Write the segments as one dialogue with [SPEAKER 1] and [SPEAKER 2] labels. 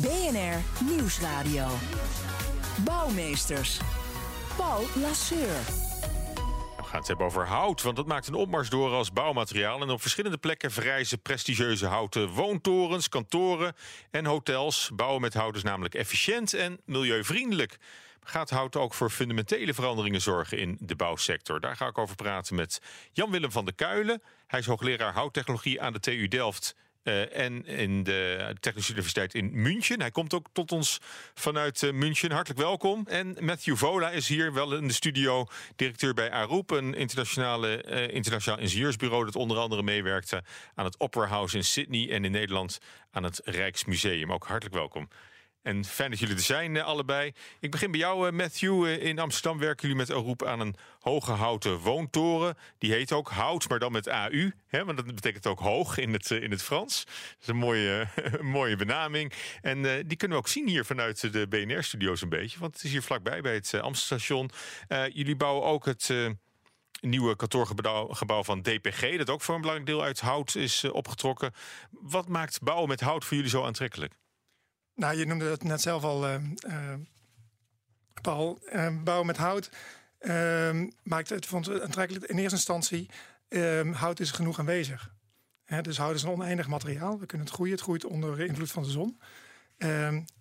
[SPEAKER 1] BNR Nieuwsradio. Bouwmeesters. Paul Lasseur.
[SPEAKER 2] We gaan het hebben over hout, want dat maakt een opmars door als bouwmateriaal. En op verschillende plekken verrijzen prestigieuze houten woontorens, kantoren en hotels. Bouwen met hout is namelijk efficiënt en milieuvriendelijk. Gaat hout ook voor fundamentele veranderingen zorgen in de bouwsector? Daar ga ik over praten met Jan-Willem van der Kuilen. Hij is hoogleraar houttechnologie aan de TU Delft uh, en in de Technische Universiteit in München. Hij komt ook tot ons vanuit uh, München. Hartelijk welkom. En Matthew Vola is hier wel in de studio, directeur bij Aroep, een internationale, uh, internationaal ingenieursbureau dat onder andere meewerkte aan het Opera House in Sydney en in Nederland aan het Rijksmuseum. Ook hartelijk welkom. En fijn dat jullie er zijn, allebei. Ik begin bij jou, Matthew. In Amsterdam werken jullie met Aroep aan een hoge houten woontoren. Die heet ook hout, maar dan met AU. Hè, want dat betekent ook hoog in het, in het Frans. Dat is een mooie, mooie benaming. En die kunnen we ook zien hier vanuit de BNR-studio's een beetje. Want het is hier vlakbij bij het Amstelstation. Uh, jullie bouwen ook het... Nieuwe kantoorgebouw van DPG, dat ook voor een belangrijk deel uit hout is opgetrokken. Wat maakt bouwen met hout voor jullie zo aantrekkelijk?
[SPEAKER 3] Nou, je noemde het net zelf al, uh, uh, Paul. Uh, bouwen met hout maakt het vond aantrekkelijk. In eerste instantie, hout is genoeg aanwezig. Hè, dus hout is een oneindig materiaal. We kunnen het groeien. Het groeit onder invloed van de zon.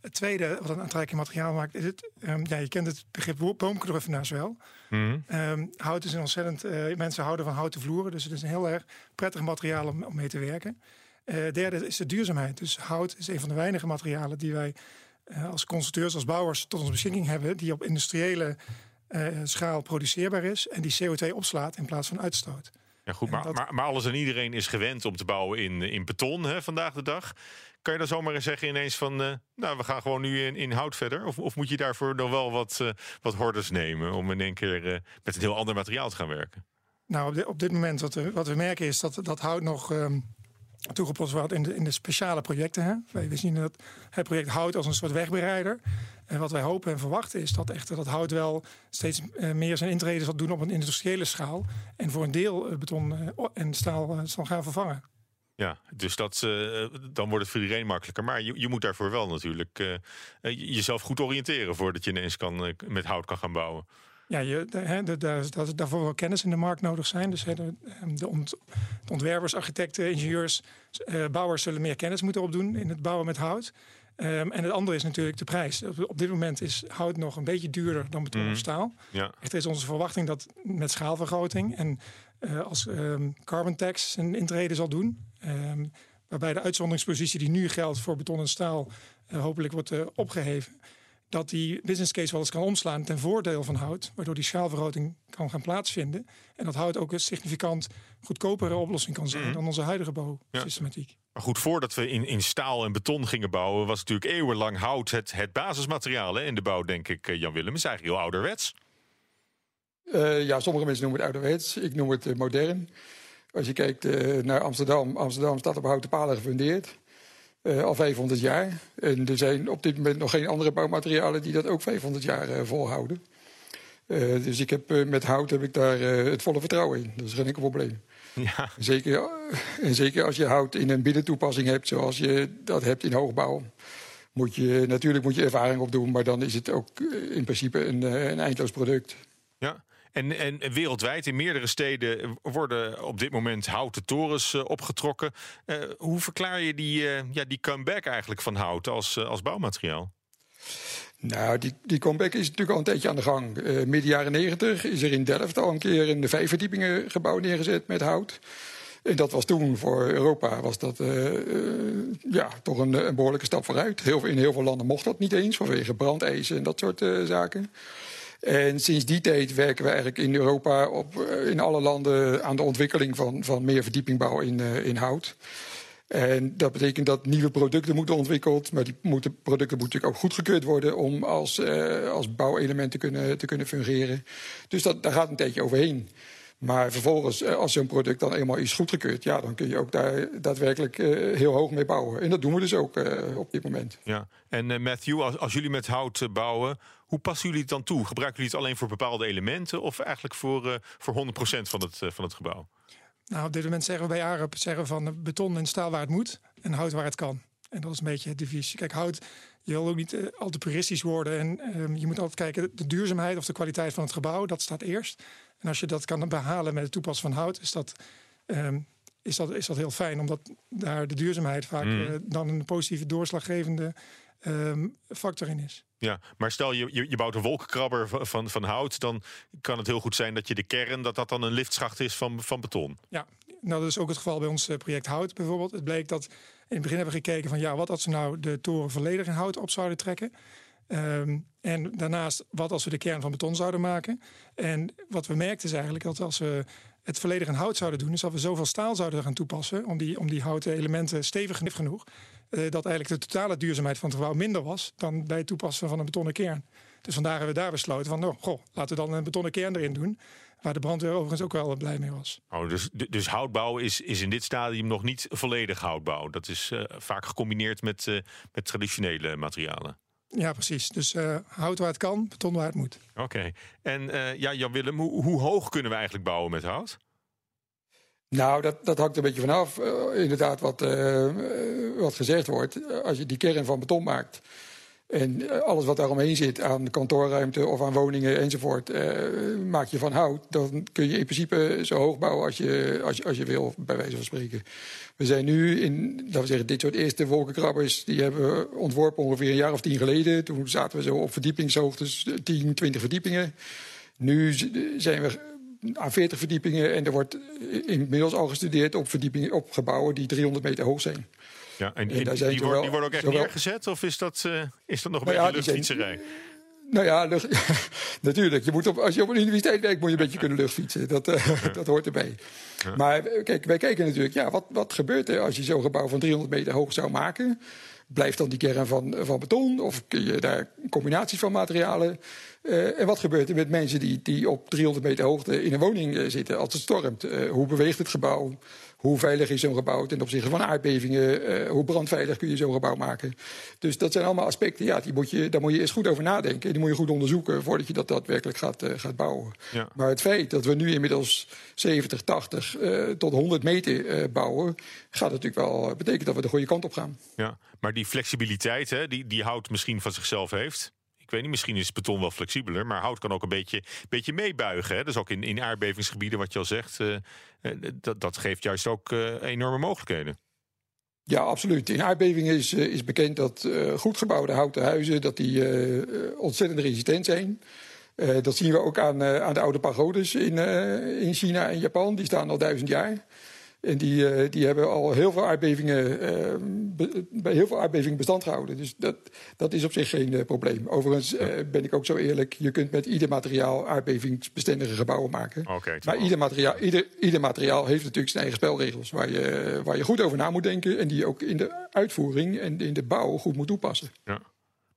[SPEAKER 3] het tweede wat een aantrekkelijk materiaal maakt, is het. ja, je kent het begrip boomkruffenaars wel. Mm -hmm. hout is een ontzettend. mensen houden van houten vloeren. Dus het is een heel erg prettig materiaal om, om mee te werken. Uh, derde is de duurzaamheid. Dus hout is een van de weinige materialen die wij uh, als constructeurs, als bouwers tot onze beschikking hebben, die op industriële uh, schaal produceerbaar is en die CO2 opslaat in plaats van uitstoot.
[SPEAKER 2] Ja, goed, maar, dat... maar, maar, alles en iedereen is gewend om te bouwen in, in beton hè, vandaag de dag. Kan je dan zomaar eens zeggen ineens van, nou, we gaan gewoon nu in, in hout verder? Of, of moet je daarvoor nog wel wat, wat hordes nemen om in één keer met een heel ander materiaal te gaan werken?
[SPEAKER 3] Nou, op, de, op dit moment wat we, wat we merken is dat, dat hout nog... Um, toegepast wordt in de, in de speciale projecten. Hè. Wij zien dat het project hout als een soort wegbereider. En wat wij hopen en verwachten is dat echter dat hout wel steeds uh, meer zijn intrede zal doen op een industriële schaal. En voor een deel beton uh, en staal zal gaan vervangen.
[SPEAKER 2] Ja, dus dat, dan wordt het voor iedereen makkelijker. Maar je, je moet daarvoor wel natuurlijk jezelf goed oriënteren voordat je ineens kan, met hout kan gaan bouwen.
[SPEAKER 3] Ja, je, de, de, de, dat daarvoor wel kennis in de markt nodig zijn. Dus de, de, ont, de ontwerpers, architecten, ingenieurs, uh, bouwers zullen meer kennis moeten opdoen in het bouwen met hout. Um, en het andere is natuurlijk de prijs. Op, op, dit moment is hout nog een beetje duurder dan beton of
[SPEAKER 2] Mhm.
[SPEAKER 3] staal.
[SPEAKER 2] Ja.
[SPEAKER 3] Echter is onze verwachting dat met schaalvergroting en uh, als um, carbon tax een intrede zal doen. Um, waarbij de uitzonderingspositie die nu geldt voor beton en staal uh, hopelijk wordt uh, opgeheven dat die business case wel eens kan omslaan ten voordeel van hout, waardoor die schaalvergroting kan gaan plaatsvinden. En dat hout ook een significant goedkopere oplossing kan zijn
[SPEAKER 2] Mhm.
[SPEAKER 3] dan onze huidige bouwsystematiek.
[SPEAKER 2] Maar goed, voordat we in, in staal en beton gingen bouwen, was natuurlijk eeuwenlang hout het, het basismateriaal hè, in de bouw, denk ik, eh, Jan Willem. is eigenlijk heel ouderwets.
[SPEAKER 4] Uh, ja, sommige mensen noemen het ouderwets. Ik noem het uh, modern. Als je kijkt uh, naar Amsterdam, Amsterdam staat op houten palen gefundeerd. Uh, al 500 jaar. En er zijn op dit moment nog geen andere bouwmaterialen die dat ook 500 jaar uh, volhouden. Uh, dus ik heb, met hout heb ik daar het volle vertrouwen in. Dat is geen enkel probleem.
[SPEAKER 2] Ja.
[SPEAKER 4] Zeker, en zeker als je hout in een binnentoepassing hebt zoals je dat hebt in hoogbouw. Moet je, natuurlijk moet je ervaring opdoen, maar dan is het ook in principe een, een eindloos product.
[SPEAKER 2] Ja. En, en, wereldwijd in meerdere steden worden op dit moment houten torens uh, opgetrokken. Uh, hoe verklaar je die, uh, ja, die comeback eigenlijk van hout als, als bouwmateriaal?
[SPEAKER 4] Nou, die, die comeback is natuurlijk al een tijdje aan de gang. midden jaren negentig is er in Delft al een keer een vijf verdiepingen gebouw neergezet met hout. En dat was toen voor Europa was dat, ja, toch een, een, behoorlijke stap vooruit. Heel, in heel veel landen mocht dat niet eens vanwege brandeisen en dat soort zaken. En sinds die tijd werken we eigenlijk in Europa op, in alle landen aan de ontwikkeling van, van meer verdiepingbouw in, uh, in hout. En dat betekent dat nieuwe producten moeten ontwikkeld. Maar die moeten, producten moeten natuurlijk ook goedgekeurd worden om als, uh, als bouwelement te kunnen, te kunnen fungeren. Dus dat, daar gaat een tijdje overheen. Maar vervolgens, eh, als zo'n product dan eenmaal is goedgekeurd, ja, dan kun je ook daar daadwerkelijk uh, heel hoog mee bouwen. En dat doen we dus ook uh, op dit moment.
[SPEAKER 2] Ja, en Matthew, als, als, jullie met hout bouwen, hoe passen jullie het dan toe? Gebruiken jullie het alleen voor bepaalde elementen of eigenlijk voor, voor 100% van het, van het gebouw?
[SPEAKER 3] Nou, op dit moment zeggen we bij AREP zeggen van beton en staal waar het moet en hout waar het kan. En dat is een beetje het devies. Kijk, hout, je wil ook niet uh, al te puristisch worden. En um, je moet altijd kijken, de duurzaamheid of de kwaliteit van het gebouw, dat staat eerst. En als je dat kan behalen met het toepassen van hout, is dat, um, is dat, is dat heel fijn. Omdat daar de duurzaamheid vaak mm. uh, dan een positieve doorslaggevende um, factor in is.
[SPEAKER 2] Ja, maar stel je, je, je bouwt een wolkenkrabber van, van, van, hout, dan kan het heel goed zijn dat je de kern, dat dat dan een liftschacht is van, van beton.
[SPEAKER 3] Ja, nou dat is ook het geval bij ons project Hout bijvoorbeeld. Het bleek dat in het begin hebben we gekeken van ja, wat als we nou de toren volledig in hout op zouden trekken. Um, en daarnaast, wat als we de kern van beton zouden maken? En wat we merkten is eigenlijk dat als we het volledig in hout zouden doen, is dat we zoveel staal zouden gaan toepassen om die, om die houten elementen stevig genoeg, uh, dat eigenlijk de totale duurzaamheid van het gebouw minder was dan bij het toepassen van een betonnen kern. Dus vandaar hebben we daar besloten van, oh, goh, laten we dan een betonnen kern erin doen. Waar de brandweer overigens ook wel blij mee was.
[SPEAKER 2] Oh, dus, dus houtbouw is, is in dit stadium nog niet volledig houtbouw. Dat is uh, vaak gecombineerd met, uh, met traditionele materialen.
[SPEAKER 3] Ja, precies. Dus uh, hout waar het kan, beton waar het moet.
[SPEAKER 2] Oké. Okay. En uh, ja, Jan Willem, hoe, hoe, hoog kunnen we eigenlijk bouwen met hout?
[SPEAKER 4] Nou, dat, dat hangt een beetje vanaf. Uh, inderdaad, wat, wat gezegd wordt. Als je die kern van beton maakt. En alles wat daaromheen zit aan kantoorruimte of aan woningen enzovoort, maak je van hout. Dan kun je in principe zo hoog bouwen als je, als als je wil, bij wijze van spreken. We zijn nu in, laten we zeggen, dit soort eerste wolkenkrabbers, die hebben we ontworpen ongeveer een jaar of tien geleden. Toen zaten we zo op verdiepingshoogtes, 10, 20 verdiepingen. Nu zijn we aan 40 verdiepingen en er wordt inmiddels al gestudeerd op, verdiepingen, op gebouwen die 300 meter hoog zijn.
[SPEAKER 2] Ja, en, en die, die, die, wordt, die, worden ook echt zowel, neergezet of is dat, uh, is dat nog een nou beetje ja, luchtfietserij?
[SPEAKER 4] Nou ja, lucht, natuurlijk. Je moet op, als je op een universiteit werkt, moet je een beetje kunnen luchtfietsen. Dat, uh, dat hoort erbij. Ja. Maar kijk, wij kijken natuurlijk, ja, wat, wat gebeurt er als je zo'n gebouw van 300 meter hoog zou maken? Blijft dan die kern van, van beton? Of kun je daar combinaties van materialen? Uh, en wat gebeurt er met mensen die, die op 300 meter hoogte in een woning uh, zitten als het stormt? Uh, hoe beweegt het gebouw? Hoe veilig is zo'n gebouw ten opzichte van aardbevingen? Uh, hoe brandveilig kun je zo'n gebouw maken? Dus dat zijn allemaal aspecten, ja, die moet je, daar moet je eerst goed over nadenken. Die moet je goed onderzoeken voordat je dat daadwerkelijk gaat, gaat bouwen. Ja. Maar het feit dat we nu inmiddels 70, 80 uh, tot 100 meter bouwen, gaat natuurlijk wel betekenen dat we de goede kant op gaan.
[SPEAKER 2] Ja, maar die flexibiliteit, hè, die, die hout misschien van zichzelf heeft. Ik weet niet, misschien is beton wel flexibeler, maar hout kan ook een beetje, beetje meebuigen. Hè? Dus ook in, in aardbevingsgebieden, wat je al zegt, uh, dat, dat geeft juist ook uh, enorme mogelijkheden.
[SPEAKER 4] Ja, absoluut. In aardbevingen is, is bekend dat uh, goed gebouwde houten huizen dat die, ontzettend resistent zijn. dat zien we ook aan, aan de oude pagodes in, in China en Japan. Die staan al duizend jaar. En die, uh, die hebben al heel veel aardbevingen, bij heel veel aardbevingen bestand gehouden. Dus dat, dat is op zich geen uh, probleem. Overigens ben ik ook zo eerlijk, je kunt met ieder materiaal aardbevingsbestendige gebouwen maken.
[SPEAKER 2] Okay,
[SPEAKER 4] maar ieder materiaal, ieder, ieder materiaal heeft natuurlijk zijn eigen spelregels waar je, waar je goed over na moet denken. En die je ook in de uitvoering en in de bouw goed moet toepassen.
[SPEAKER 2] Ja.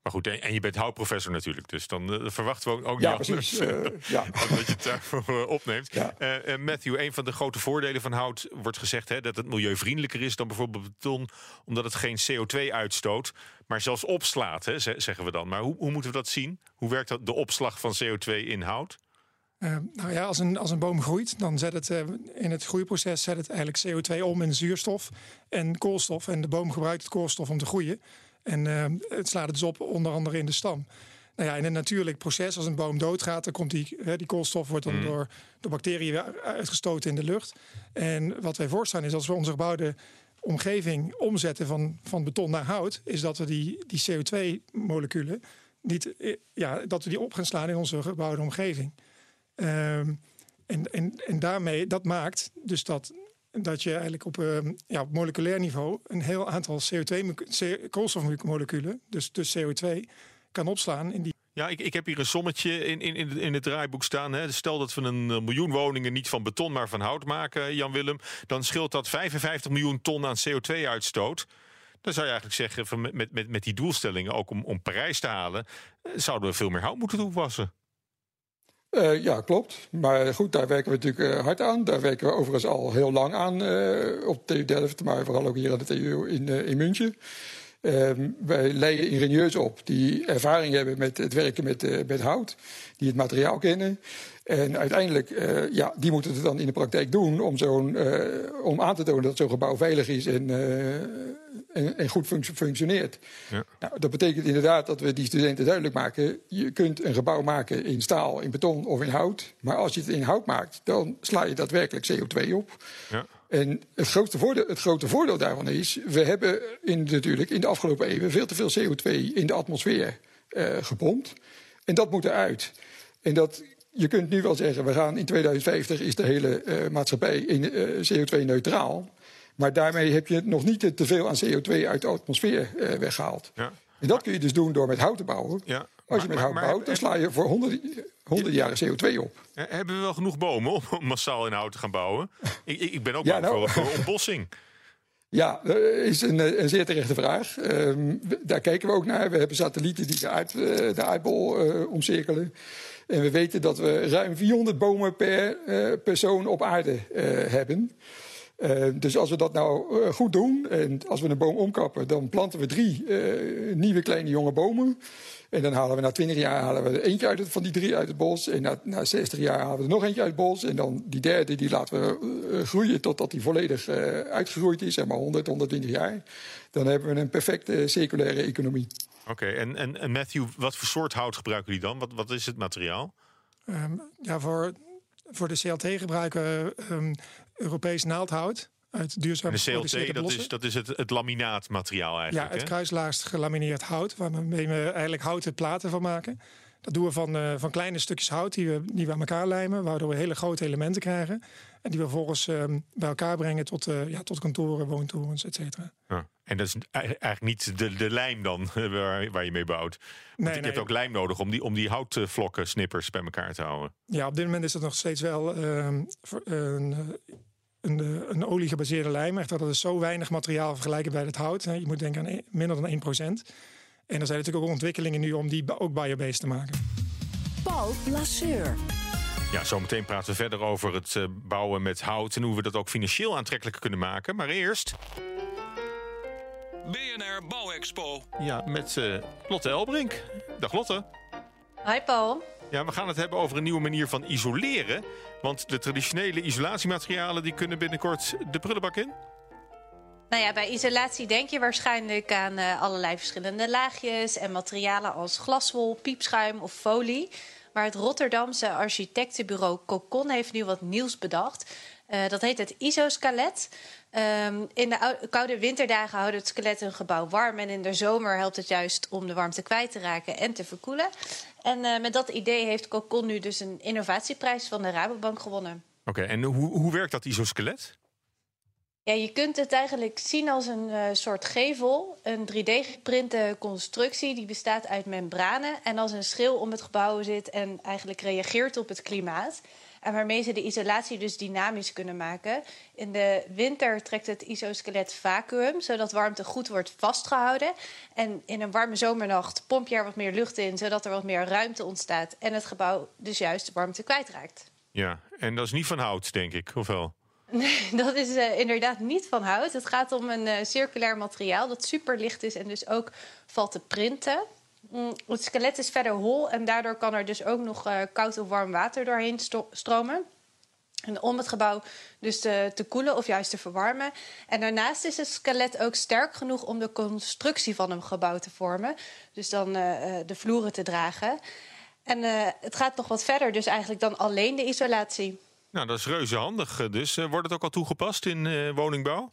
[SPEAKER 2] Maar goed, en je bent houtprofessor natuurlijk, dus dan uh, verwachten we ook
[SPEAKER 4] ja,
[SPEAKER 2] niet
[SPEAKER 4] precies, uh, ja.
[SPEAKER 2] dat je het daarvoor opneemt. Ja. Matthew, een van de grote voordelen van hout wordt gezegd hè, dat het milieuvriendelijker is dan bijvoorbeeld beton, omdat het geen CO2 uitstoot, maar zelfs opslaat, hè, zeggen we dan. Maar hoe, hoe moeten we dat zien? Hoe werkt dat, de opslag van CO2 in hout?
[SPEAKER 3] Uh, nou ja, als een, als een boom groeit, dan zet het uh, in het groeiproces zet het eigenlijk CO2 om in zuurstof en koolstof. En de boom gebruikt het koolstof om te groeien. En uh, het slaat het dus op, onder andere in de stam. Nou ja, in een natuurlijk proces, als een boom doodgaat, dan komt die, hè, die koolstof wordt dan mm. door, door bacteriën uitgestoten in de lucht. En wat wij voorstaan is als we onze gebouwde omgeving omzetten van, van beton naar hout, is dat we die, die CO2-moleculen niet, ja, dat we die op gaan slaan in onze gebouwde omgeving. Um, en, en, en daarmee, dat maakt dus dat dat je eigenlijk op, uh, ja, moleculair niveau een heel aantal CO2 koolstofmoleculen, dus, dus CO2, kan opslaan in die
[SPEAKER 2] Ja, ik, ik heb hier een sommetje in, in, in, het draaiboek staan. Hè. Stel dat we een eh, miljoen woningen niet van beton, maar van hout maken, Jan Willem. Dan scheelt dat 55 miljoen ton aan CO2-uitstoot. Dan zou je eigenlijk zeggen, met, met, met die doelstellingen, ook om, om Parijs te halen, eh, zouden we veel meer hout moeten toepassen.
[SPEAKER 4] Uh, ja, klopt. Maar goed, daar werken we natuurlijk uh, hard aan. Daar werken we overigens al heel lang aan uh, op TU Delft, maar vooral ook hier aan de TU in, in München. Um, wij leiden ingenieurs op die ervaring hebben met het werken met, uh, met hout, die het materiaal kennen. En uiteindelijk, uh, ja, die moeten het dan in de praktijk doen om, zo'n, uh, om aan te tonen dat zo'n gebouw veilig is en, en, en, goed functioneert. Ja. Nou, dat betekent inderdaad dat we die studenten duidelijk maken: je kunt een gebouw maken in staal, in beton of in hout. Maar als je het in hout maakt, dan sla je daadwerkelijk CO2 op. Ja. En het grote, voordeel, het grote voordeel daarvan is, we hebben in, natuurlijk in de afgelopen eeuwen veel te veel CO2 in de atmosfeer gepompt. En dat moet eruit. En dat, je kunt nu wel zeggen, we gaan in 2050 is de hele uh, maatschappij uh, CO2-neutraal. Maar daarmee heb je nog niet te veel aan CO2 uit de atmosfeer weggehaald. Ja. En dat kun je dus doen door met hout te bouwen. Ja. Als je met hout bouwt, dan sla je voor honderden, honderden jaren CO2 op.
[SPEAKER 2] Hebben we wel genoeg bomen om massaal in hout te gaan bouwen? ik, ik ben ook ja, bang nou, voor, voor ontbossing.
[SPEAKER 4] Ja, dat is een, een zeer terechte vraag. Um, daar kijken we ook naar. We hebben satellieten die de, aard, de aardbol uh, omcirkelen. En we weten dat we ruim 400 bomen per uh, persoon op aarde uh, hebben. Uh, dus als we dat nou goed doen en als we een boom omkappen, dan planten we drie nieuwe kleine jonge bomen. En dan halen we na 20 jaar halen we er eentje uit het, van die drie uit het bos. En na, na 60 jaar halen we er nog eentje uit het bos. En dan die derde die laten we groeien totdat die volledig uitgegroeid is, zeg maar 100, 120 jaar. Dan hebben we een perfecte circulaire economie.
[SPEAKER 2] Oké, okay, en, en, en Matthew, wat voor soort hout gebruiken jullie dan? Wat, wat is het materiaal?
[SPEAKER 3] Um, ja, voor voor de CLT gebruiken we um, Europees naaldhout. Uit duurzaam
[SPEAKER 2] de CLT, dat is, dat is het, het laminaatmateriaal eigenlijk.
[SPEAKER 3] Ja, het kruislaagst gelamineerd hout, waarmee we eigenlijk houten platen van maken. Dat doen we van, uh, van kleine stukjes hout die we, die we aan elkaar lijmen, waardoor we hele grote elementen krijgen. En die we vervolgens um, bij elkaar brengen tot, uh, ja, tot kantoren, woontorens, et cetera.
[SPEAKER 2] Ja. En dat is eigenlijk niet de, de lijm dan waar, waar je mee bouwt. Want nee, je nee. hebt ook lijm nodig om die, om die houtvlokken, snippers bij elkaar te houden.
[SPEAKER 3] Ja, op dit moment is het nog steeds wel uh, een, een, een, olie gebaseerde lijm. Echt, dat is zo weinig materiaal vergelijken bij het hout. Je moet denken aan minder dan 1%. En er zijn natuurlijk ook ontwikkelingen nu om die ook biobased te maken.
[SPEAKER 1] Paul Lasseur.
[SPEAKER 2] Ja, zometeen praten we verder over het uh, bouwen met hout en hoe we dat ook financieel aantrekkelijker kunnen maken. Maar eerst.
[SPEAKER 5] BNR Bouwexpo.
[SPEAKER 2] Ja, met uh, Lotte Elbrink. Dag Lotte.
[SPEAKER 6] Hi Paul.
[SPEAKER 2] Ja, we gaan het hebben over een nieuwe manier van isoleren. Want de traditionele isolatiematerialen die kunnen binnenkort de prullenbak in.
[SPEAKER 6] Nou ja, bij isolatie denk je waarschijnlijk aan uh, allerlei verschillende laagjes en materialen als glaswol, piepschuim of folie. Maar het Rotterdamse architectenbureau Cocon heeft nu wat nieuws bedacht. Uh, dat heet het isoskelet. Um, in de koude winterdagen houdt het skelet een gebouw warm. En in de zomer helpt het juist om de warmte kwijt te raken en te verkoelen. En uh, met dat idee heeft Cocon nu dus een innovatieprijs van de Rabobank gewonnen.
[SPEAKER 2] Oké, okay, en hoe, hoe werkt dat isoskelet?
[SPEAKER 6] Ja, je kunt het eigenlijk zien als een uh, soort gevel. Een 3D-geprinte constructie die bestaat uit membranen. En als een schil om het gebouw zit en eigenlijk reageert op het klimaat. En waarmee ze de isolatie dus dynamisch kunnen maken. In de winter trekt het isoskelet vacuüm, zodat warmte goed wordt vastgehouden. En in een warme zomernacht pomp je er wat meer lucht in, zodat er wat meer ruimte ontstaat. En het gebouw dus juist warmte kwijtraakt.
[SPEAKER 2] Ja, en dat is niet van hout, denk ik, of wel?
[SPEAKER 6] Nee, dat is uh, inderdaad niet van hout. Het gaat om een uh, circulair materiaal dat super licht is en dus ook valt te printen. Mm, het skelet is verder hol en daardoor kan er dus ook nog uh, koud of warm water doorheen stromen. En om het gebouw dus te, te, koelen of juist te verwarmen. En daarnaast is het skelet ook sterk genoeg om de constructie van een gebouw te vormen. Dus dan de vloeren te dragen. En het gaat nog wat verder, dus eigenlijk dan alleen de isolatie.
[SPEAKER 2] Nou, dat is reuze handig eh, dus. Eh, wordt het ook al toegepast in woningbouw?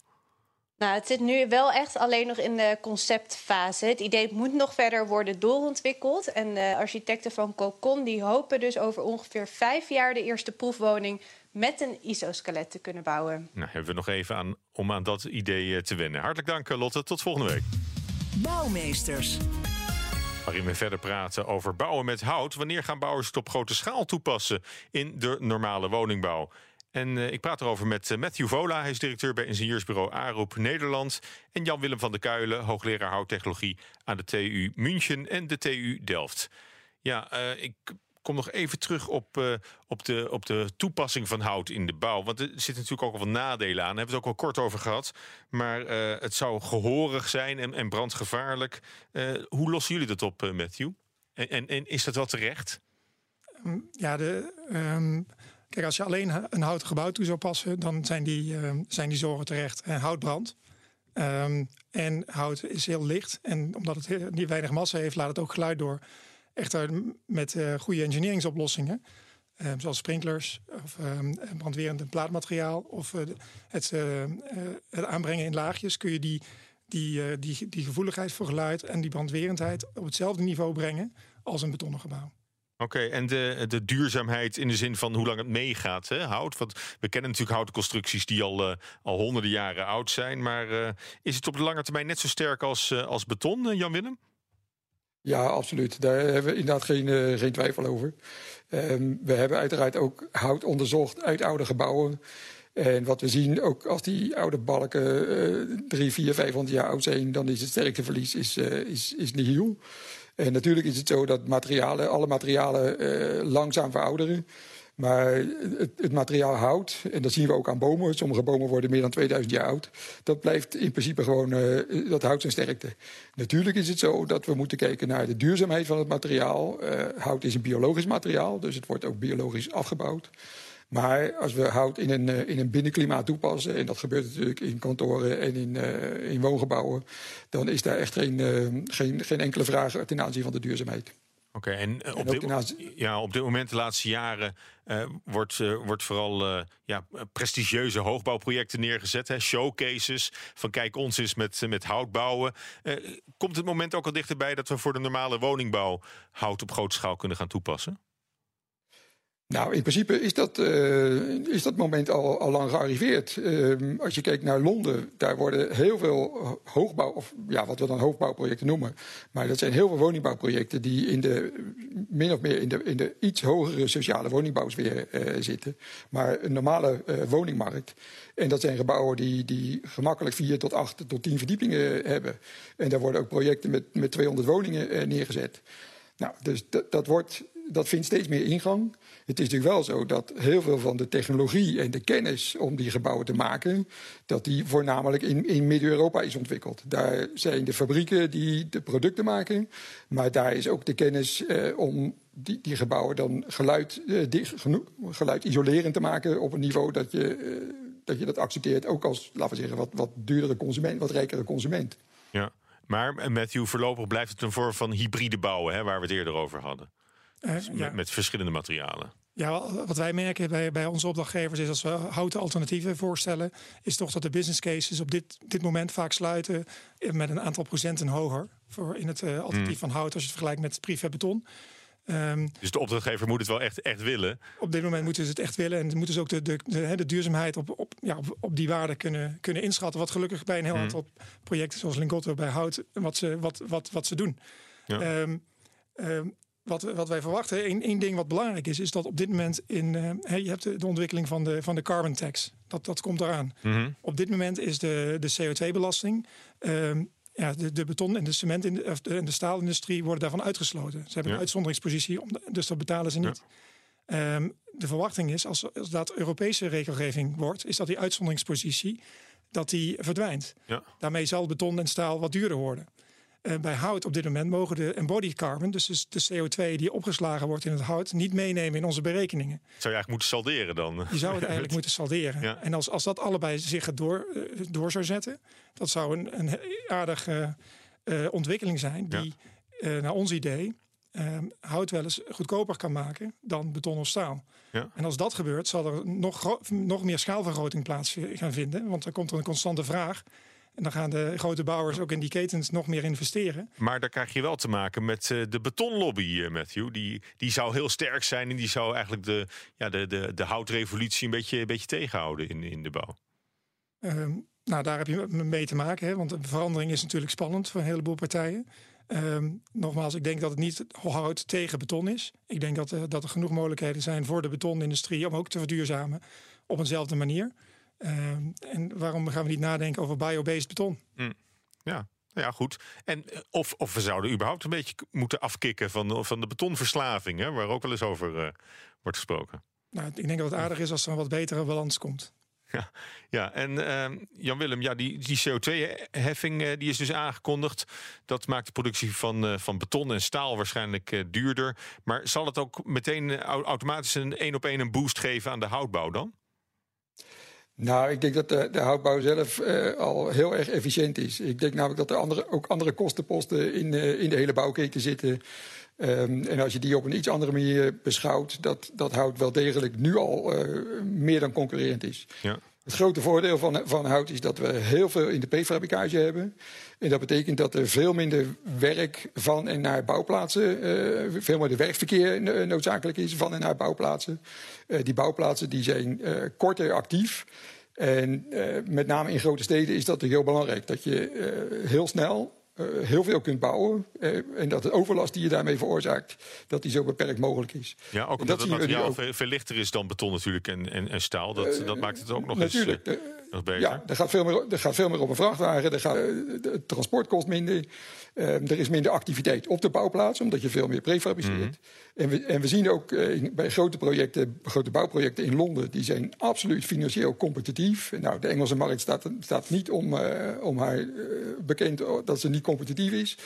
[SPEAKER 6] Nou, het zit nu wel echt alleen nog in de conceptfase. Het idee moet nog verder worden doorontwikkeld. En de architecten van Cocon die hopen dus over ongeveer vijf jaar de eerste proefwoning met een isoskelet te kunnen bouwen.
[SPEAKER 2] Nou, hebben we nog even aan om aan dat idee te wennen. Hartelijk dank, Lotte. Tot volgende week.
[SPEAKER 1] Bouwmeesters.
[SPEAKER 2] Waarin we verder praten over bouwen met hout. Wanneer gaan bouwers het op grote schaal toepassen in de normale woningbouw? En uh, ik praat erover met uh, Matthew Vola. Hij is directeur bij ingenieursbureau Aroep Nederland. En Jan-Willem van der Kuilen, hoogleraar houttechnologie aan de TU München en de TU Delft. Ja, uh, ik kom nog even terug op, op, de, op de toepassing van hout in de bouw. Want er zitten natuurlijk ook al wat nadelen aan. Daar hebben we het ook al kort over gehad. Maar het zou gehorig zijn en, en brandgevaarlijk. Hoe lossen jullie dat op, Matthew? En, en, is dat wel terecht?
[SPEAKER 3] Ja, de, um, kijk, als je alleen een houten gebouw toe zou passen... dan zijn die, uh, zijn die zorgen terecht. En hout brandt. Um, en hout is heel licht. En omdat het niet weinig massa heeft, laat het ook geluid door... Echter met uh, goede engineeringsoplossingen, zoals sprinklers of uh, brandwerend plaatmateriaal of het, het, aanbrengen in laagjes, kun je die, die, die, die gevoeligheid voor geluid en die brandwerendheid op hetzelfde niveau brengen als een betonnen gebouw.
[SPEAKER 2] Oké, en de, de duurzaamheid in de zin van hoe lang het meegaat, hè, hout? Want we kennen natuurlijk houten constructies die al, uh, al honderden jaren oud zijn. Maar uh, is het op de lange termijn net zo sterk als, uh, als beton, Jan Willem?
[SPEAKER 4] Ja, absoluut. Daar hebben we inderdaad geen, geen twijfel over. Um, we hebben uiteraard ook hout onderzocht uit oude gebouwen. En wat we zien, ook als die oude balken drie, vier, vijfhonderd jaar oud zijn... dan is het sterkteverlies is, is, is nihil. En natuurlijk is het zo dat materialen, alle materialen langzaam verouderen... Maar het, het, materiaal hout, en dat zien we ook aan bomen... sommige bomen worden meer dan 2000 jaar oud... dat blijft in principe gewoon, uh, dat houdt zijn sterkte. Natuurlijk is het zo dat we moeten kijken naar de duurzaamheid van het materiaal. Hout is een biologisch materiaal, dus het wordt ook biologisch afgebouwd. Maar als we hout in een, uh, in een binnenklimaat toepassen... en dat gebeurt natuurlijk in kantoren en in, in woongebouwen... dan is daar echt geen, geen, geen enkele vraag ten aanzien van de duurzaamheid.
[SPEAKER 2] Oké, okay, en, uh, op, dit, ja, op dit moment, de laatste jaren, uh, wordt, uh, wordt vooral ja, prestigieuze hoogbouwprojecten neergezet. Hè? Showcases van kijk, ons is met, met hout bouwen. komt het moment ook al dichterbij dat we voor de normale woningbouw hout op grote schaal kunnen gaan toepassen?
[SPEAKER 4] Nou, in principe is dat, uh, is dat moment al, al lang gearriveerd. Uh, als je kijkt naar Londen, daar worden heel veel hoogbouw, of ja, wat we dan hoogbouwprojecten noemen. Maar dat zijn heel veel woningbouwprojecten die in de, min of meer in de, in de iets hogere sociale woningbouwsfeer uh, zitten. Maar een normale woningmarkt. En dat zijn gebouwen die, die gemakkelijk vier tot acht tot tien verdiepingen hebben. En daar worden ook projecten met, met 200 woningen neergezet. Nou, dus dat, wordt, dat vindt steeds meer ingang. Het is natuurlijk wel zo dat heel veel van de technologie en de kennis om die gebouwen te maken, dat die voornamelijk in, in Midden-Europa is ontwikkeld. Daar zijn de fabrieken die de producten maken, maar daar is ook de kennis eh, om die, die, gebouwen dan geluid, eh, dicht, geluid isolerend te maken op een niveau dat je, eh, dat je dat accepteert, ook als, laten we zeggen, wat, wat duurdere consument, wat rijkere consument.
[SPEAKER 2] Ja. Maar Matthew, voorlopig blijft het een vorm van hybride bouwen, hè, waar we het eerder over hadden. Uh, ja. met, met, verschillende materialen.
[SPEAKER 3] Ja, wat wij merken bij, bij onze opdrachtgevers is als we houten alternatieven voorstellen, is toch dat de business cases op dit, dit moment vaak sluiten met een aantal procenten hoger voor in het uh, alternatief mm. van hout als je het vergelijkt met prefab beton.
[SPEAKER 2] Um, dus de opdrachtgever moet het wel echt, echt willen?
[SPEAKER 3] Op dit moment moeten ze het echt willen. En moeten ze ook de, de, de, de duurzaamheid op, op, ja, op, op, die waarde kunnen, kunnen inschatten. Wat gelukkig bij een heel mm. aantal projecten zoals Lingotto bij Hout, wat ze, wat, wat, wat ze doen. Ja. Um, um, wat, wat wij verwachten, één ding wat belangrijk is, is dat op dit moment in. Uh, je hebt de, de, ontwikkeling van de, van de carbon tax. Dat, dat komt eraan. Mm -hmm. Op dit moment is de, de CO2-belasting. Uh, ja, de, de beton- en de cement- en de, de staalindustrie worden daarvan uitgesloten. Ze hebben ja. een uitzonderingspositie, dus dat betalen ze niet. Ja. Um, de verwachting is, als, als dat Europese regelgeving wordt, is dat die uitzonderingspositie dat die verdwijnt. Ja. Daarmee zal beton en staal wat duurder worden. Uh, bij hout op dit moment mogen de embodied carbon, dus de CO2 die opgeslagen wordt in het hout, niet meenemen in onze berekeningen.
[SPEAKER 2] Zou je eigenlijk moeten salderen dan?
[SPEAKER 3] Je zou het eigenlijk moeten salderen. Ja. En als, als dat allebei zich door, uh, door zou zetten, dat zou een, een aardige uh, ontwikkeling zijn die, ja. naar ons idee, hout wel eens goedkoper kan maken dan beton of staal. Ja. En als dat gebeurt, zal er nog, nog meer schaalvergroting plaats gaan vinden, want er komt er een constante vraag en dan gaan de grote bouwers ook in die ketens nog meer investeren.
[SPEAKER 2] Maar daar krijg je wel te maken met uh, de betonlobby, Matthew. Die, die zou heel sterk zijn en die zou eigenlijk de, ja, de, de, de houtrevolutie een beetje, een beetje tegenhouden in, in de bouw.
[SPEAKER 3] Um, nou, daar heb je mee te maken, hè, want de verandering is natuurlijk spannend voor een heleboel partijen. Ehm, nogmaals, ik denk dat het niet hout tegen beton is. Ik denk dat, uh, dat er genoeg mogelijkheden zijn voor de betonindustrie om ook te verduurzamen op eenzelfde manier. Ehm, en waarom gaan we niet nadenken over biobased beton?
[SPEAKER 2] Mm. Ja, ja, goed. En of, of we zouden überhaupt een beetje moeten afkicken van, van de betonverslaving, hè, waar ook wel eens over uh, wordt gesproken.
[SPEAKER 3] Nou, ik denk dat het aardig is als er een wat betere balans komt.
[SPEAKER 2] Ja, ja. en uh, Jan-Willem, ja, die, die CO2-heffing uh, die is dus aangekondigd. Dat maakt de productie van, van beton en staal waarschijnlijk duurder. Maar zal het ook meteen automatisch een één op één een boost geven aan de houtbouw dan?
[SPEAKER 4] Nou, ik denk dat de, de houtbouw zelf al heel erg efficiënt is. Ik denk namelijk dat er andere, ook andere kostenposten in, in de hele bouwketen zitten. Um, en als je die op een iets andere manier beschouwt, dat, dat hout wel degelijk nu al uh, meer dan concurrerend is. Ja. Het grote voordeel van, van hout is dat we heel veel in de prefabricage hebben. En dat betekent dat er veel minder werk van en naar bouwplaatsen, uh, veel minder werkverkeer noodzakelijk is van en naar bouwplaatsen. Uh, die bouwplaatsen die zijn korter actief. En met name in grote steden is dat heel belangrijk. Dat je heel snel uh, heel veel kunt bouwen. Uh, en dat de overlast die je daarmee veroorzaakt, dat die zo beperkt mogelijk is.
[SPEAKER 2] Ja, ook omdat het materiaal veel, veel, lichter is dan beton natuurlijk en, en, en staal. Dat, uh, dat maakt het ook nog
[SPEAKER 4] natuurlijk.
[SPEAKER 2] eens nog beter.
[SPEAKER 4] Ja, er gaat, veel meer, er gaat veel meer op een vrachtwagen. Er gaat, het transport kost minder. er is minder activiteit op de bouwplaats, omdat je veel meer prefabriceert. Mm. En, we, en we zien ook bij grote projecten, grote bouwprojecten in Londen, die zijn absoluut financieel competitief. Nou, de Engelse markt staat, staat niet om, om haar bekend dat ze niet competitief is.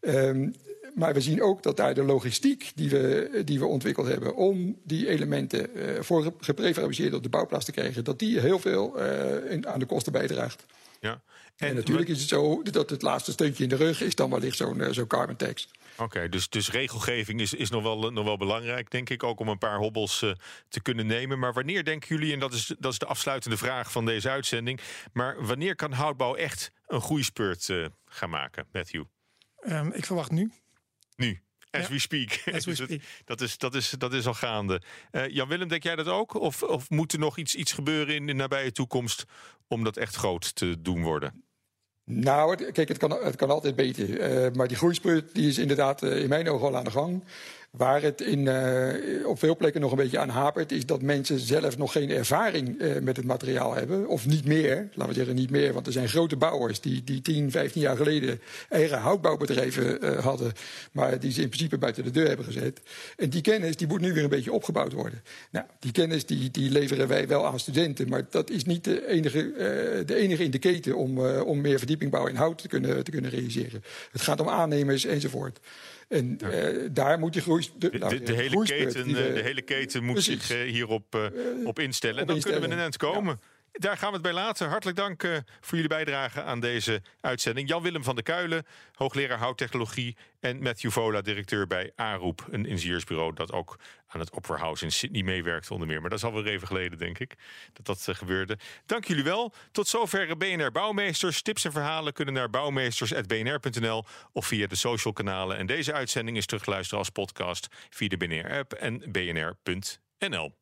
[SPEAKER 4] Um, maar we zien ook dat daar de logistiek die we, die we ontwikkeld hebben om die elementen uh, voor geprefabriceerd op de bouwplaats te krijgen, dat die heel veel uh, in, aan de kosten bijdraagt. Ja. En, en natuurlijk is het zo dat het laatste steuntje in de rug is dan wellicht zo'n uh, zo carbon tax.
[SPEAKER 2] Oké, okay, dus, dus regelgeving is, is nog, wel, nog wel belangrijk, denk ik, ook om een paar hobbels uh, te kunnen nemen. Maar wanneer denken jullie, en dat is, dat is de afsluitende vraag van deze uitzending, maar wanneer kan houtbouw echt een groeispurt uh, gaan maken, Matthew?
[SPEAKER 3] Um, ik verwacht nu.
[SPEAKER 2] Nu? As ja. we speak.
[SPEAKER 3] As we speak.
[SPEAKER 2] dat, is, dat, is, dat is al gaande. Uh, Jan-Willem, denk jij dat ook? Of, of moet er nog iets, iets gebeuren in de nabije toekomst om dat echt groot te doen worden?
[SPEAKER 4] Nou, kijk, het kan, het kan altijd beter. Uh, maar die groeispurt die is inderdaad uh, in mijn ogen al aan de gang. Waar het in, uh, op veel plekken nog een beetje aan hapert, is dat mensen zelf nog geen ervaring uh, met het materiaal hebben. Of niet meer, laten we zeggen niet meer. Want er zijn grote bouwers die, die 10, 15 jaar geleden eigen houtbouwbedrijven uh, hadden. Maar die ze in principe buiten de deur hebben gezet. En die kennis die moet nu weer een beetje opgebouwd worden. Nou, die kennis die, die leveren wij wel aan studenten. Maar dat is niet de enige, de enige in de keten om, om meer verdiepingbouw in hout te kunnen, te kunnen realiseren. Het gaat om aannemers enzovoort. En ja. uh, daar moet je groei.
[SPEAKER 2] De, de, de, de hele, keten, die, de, hele keten moet precies. zich hierop op instellen. En dan instellen. kunnen we een eind komen. Ja. Daar gaan we het bij laten. Hartelijk dank uh, voor jullie bijdrage aan deze uitzending. Jan-Willem van der Kuilen, hoogleraar houttechnologie. En Matthew Vola, directeur bij AROEP, een ingenieursbureau dat ook aan het Opera House in Sydney meewerkt onder meer. Maar dat is alweer even geleden, denk ik, dat dat uh, gebeurde. Dank jullie wel. Tot zover BNR Bouwmeesters. Tips en verhalen kunnen naar bouwmeesters.bnr.nl of via de social kanalen. En deze uitzending is terug te luisteren als podcast via de BNR-app en bnr.nl.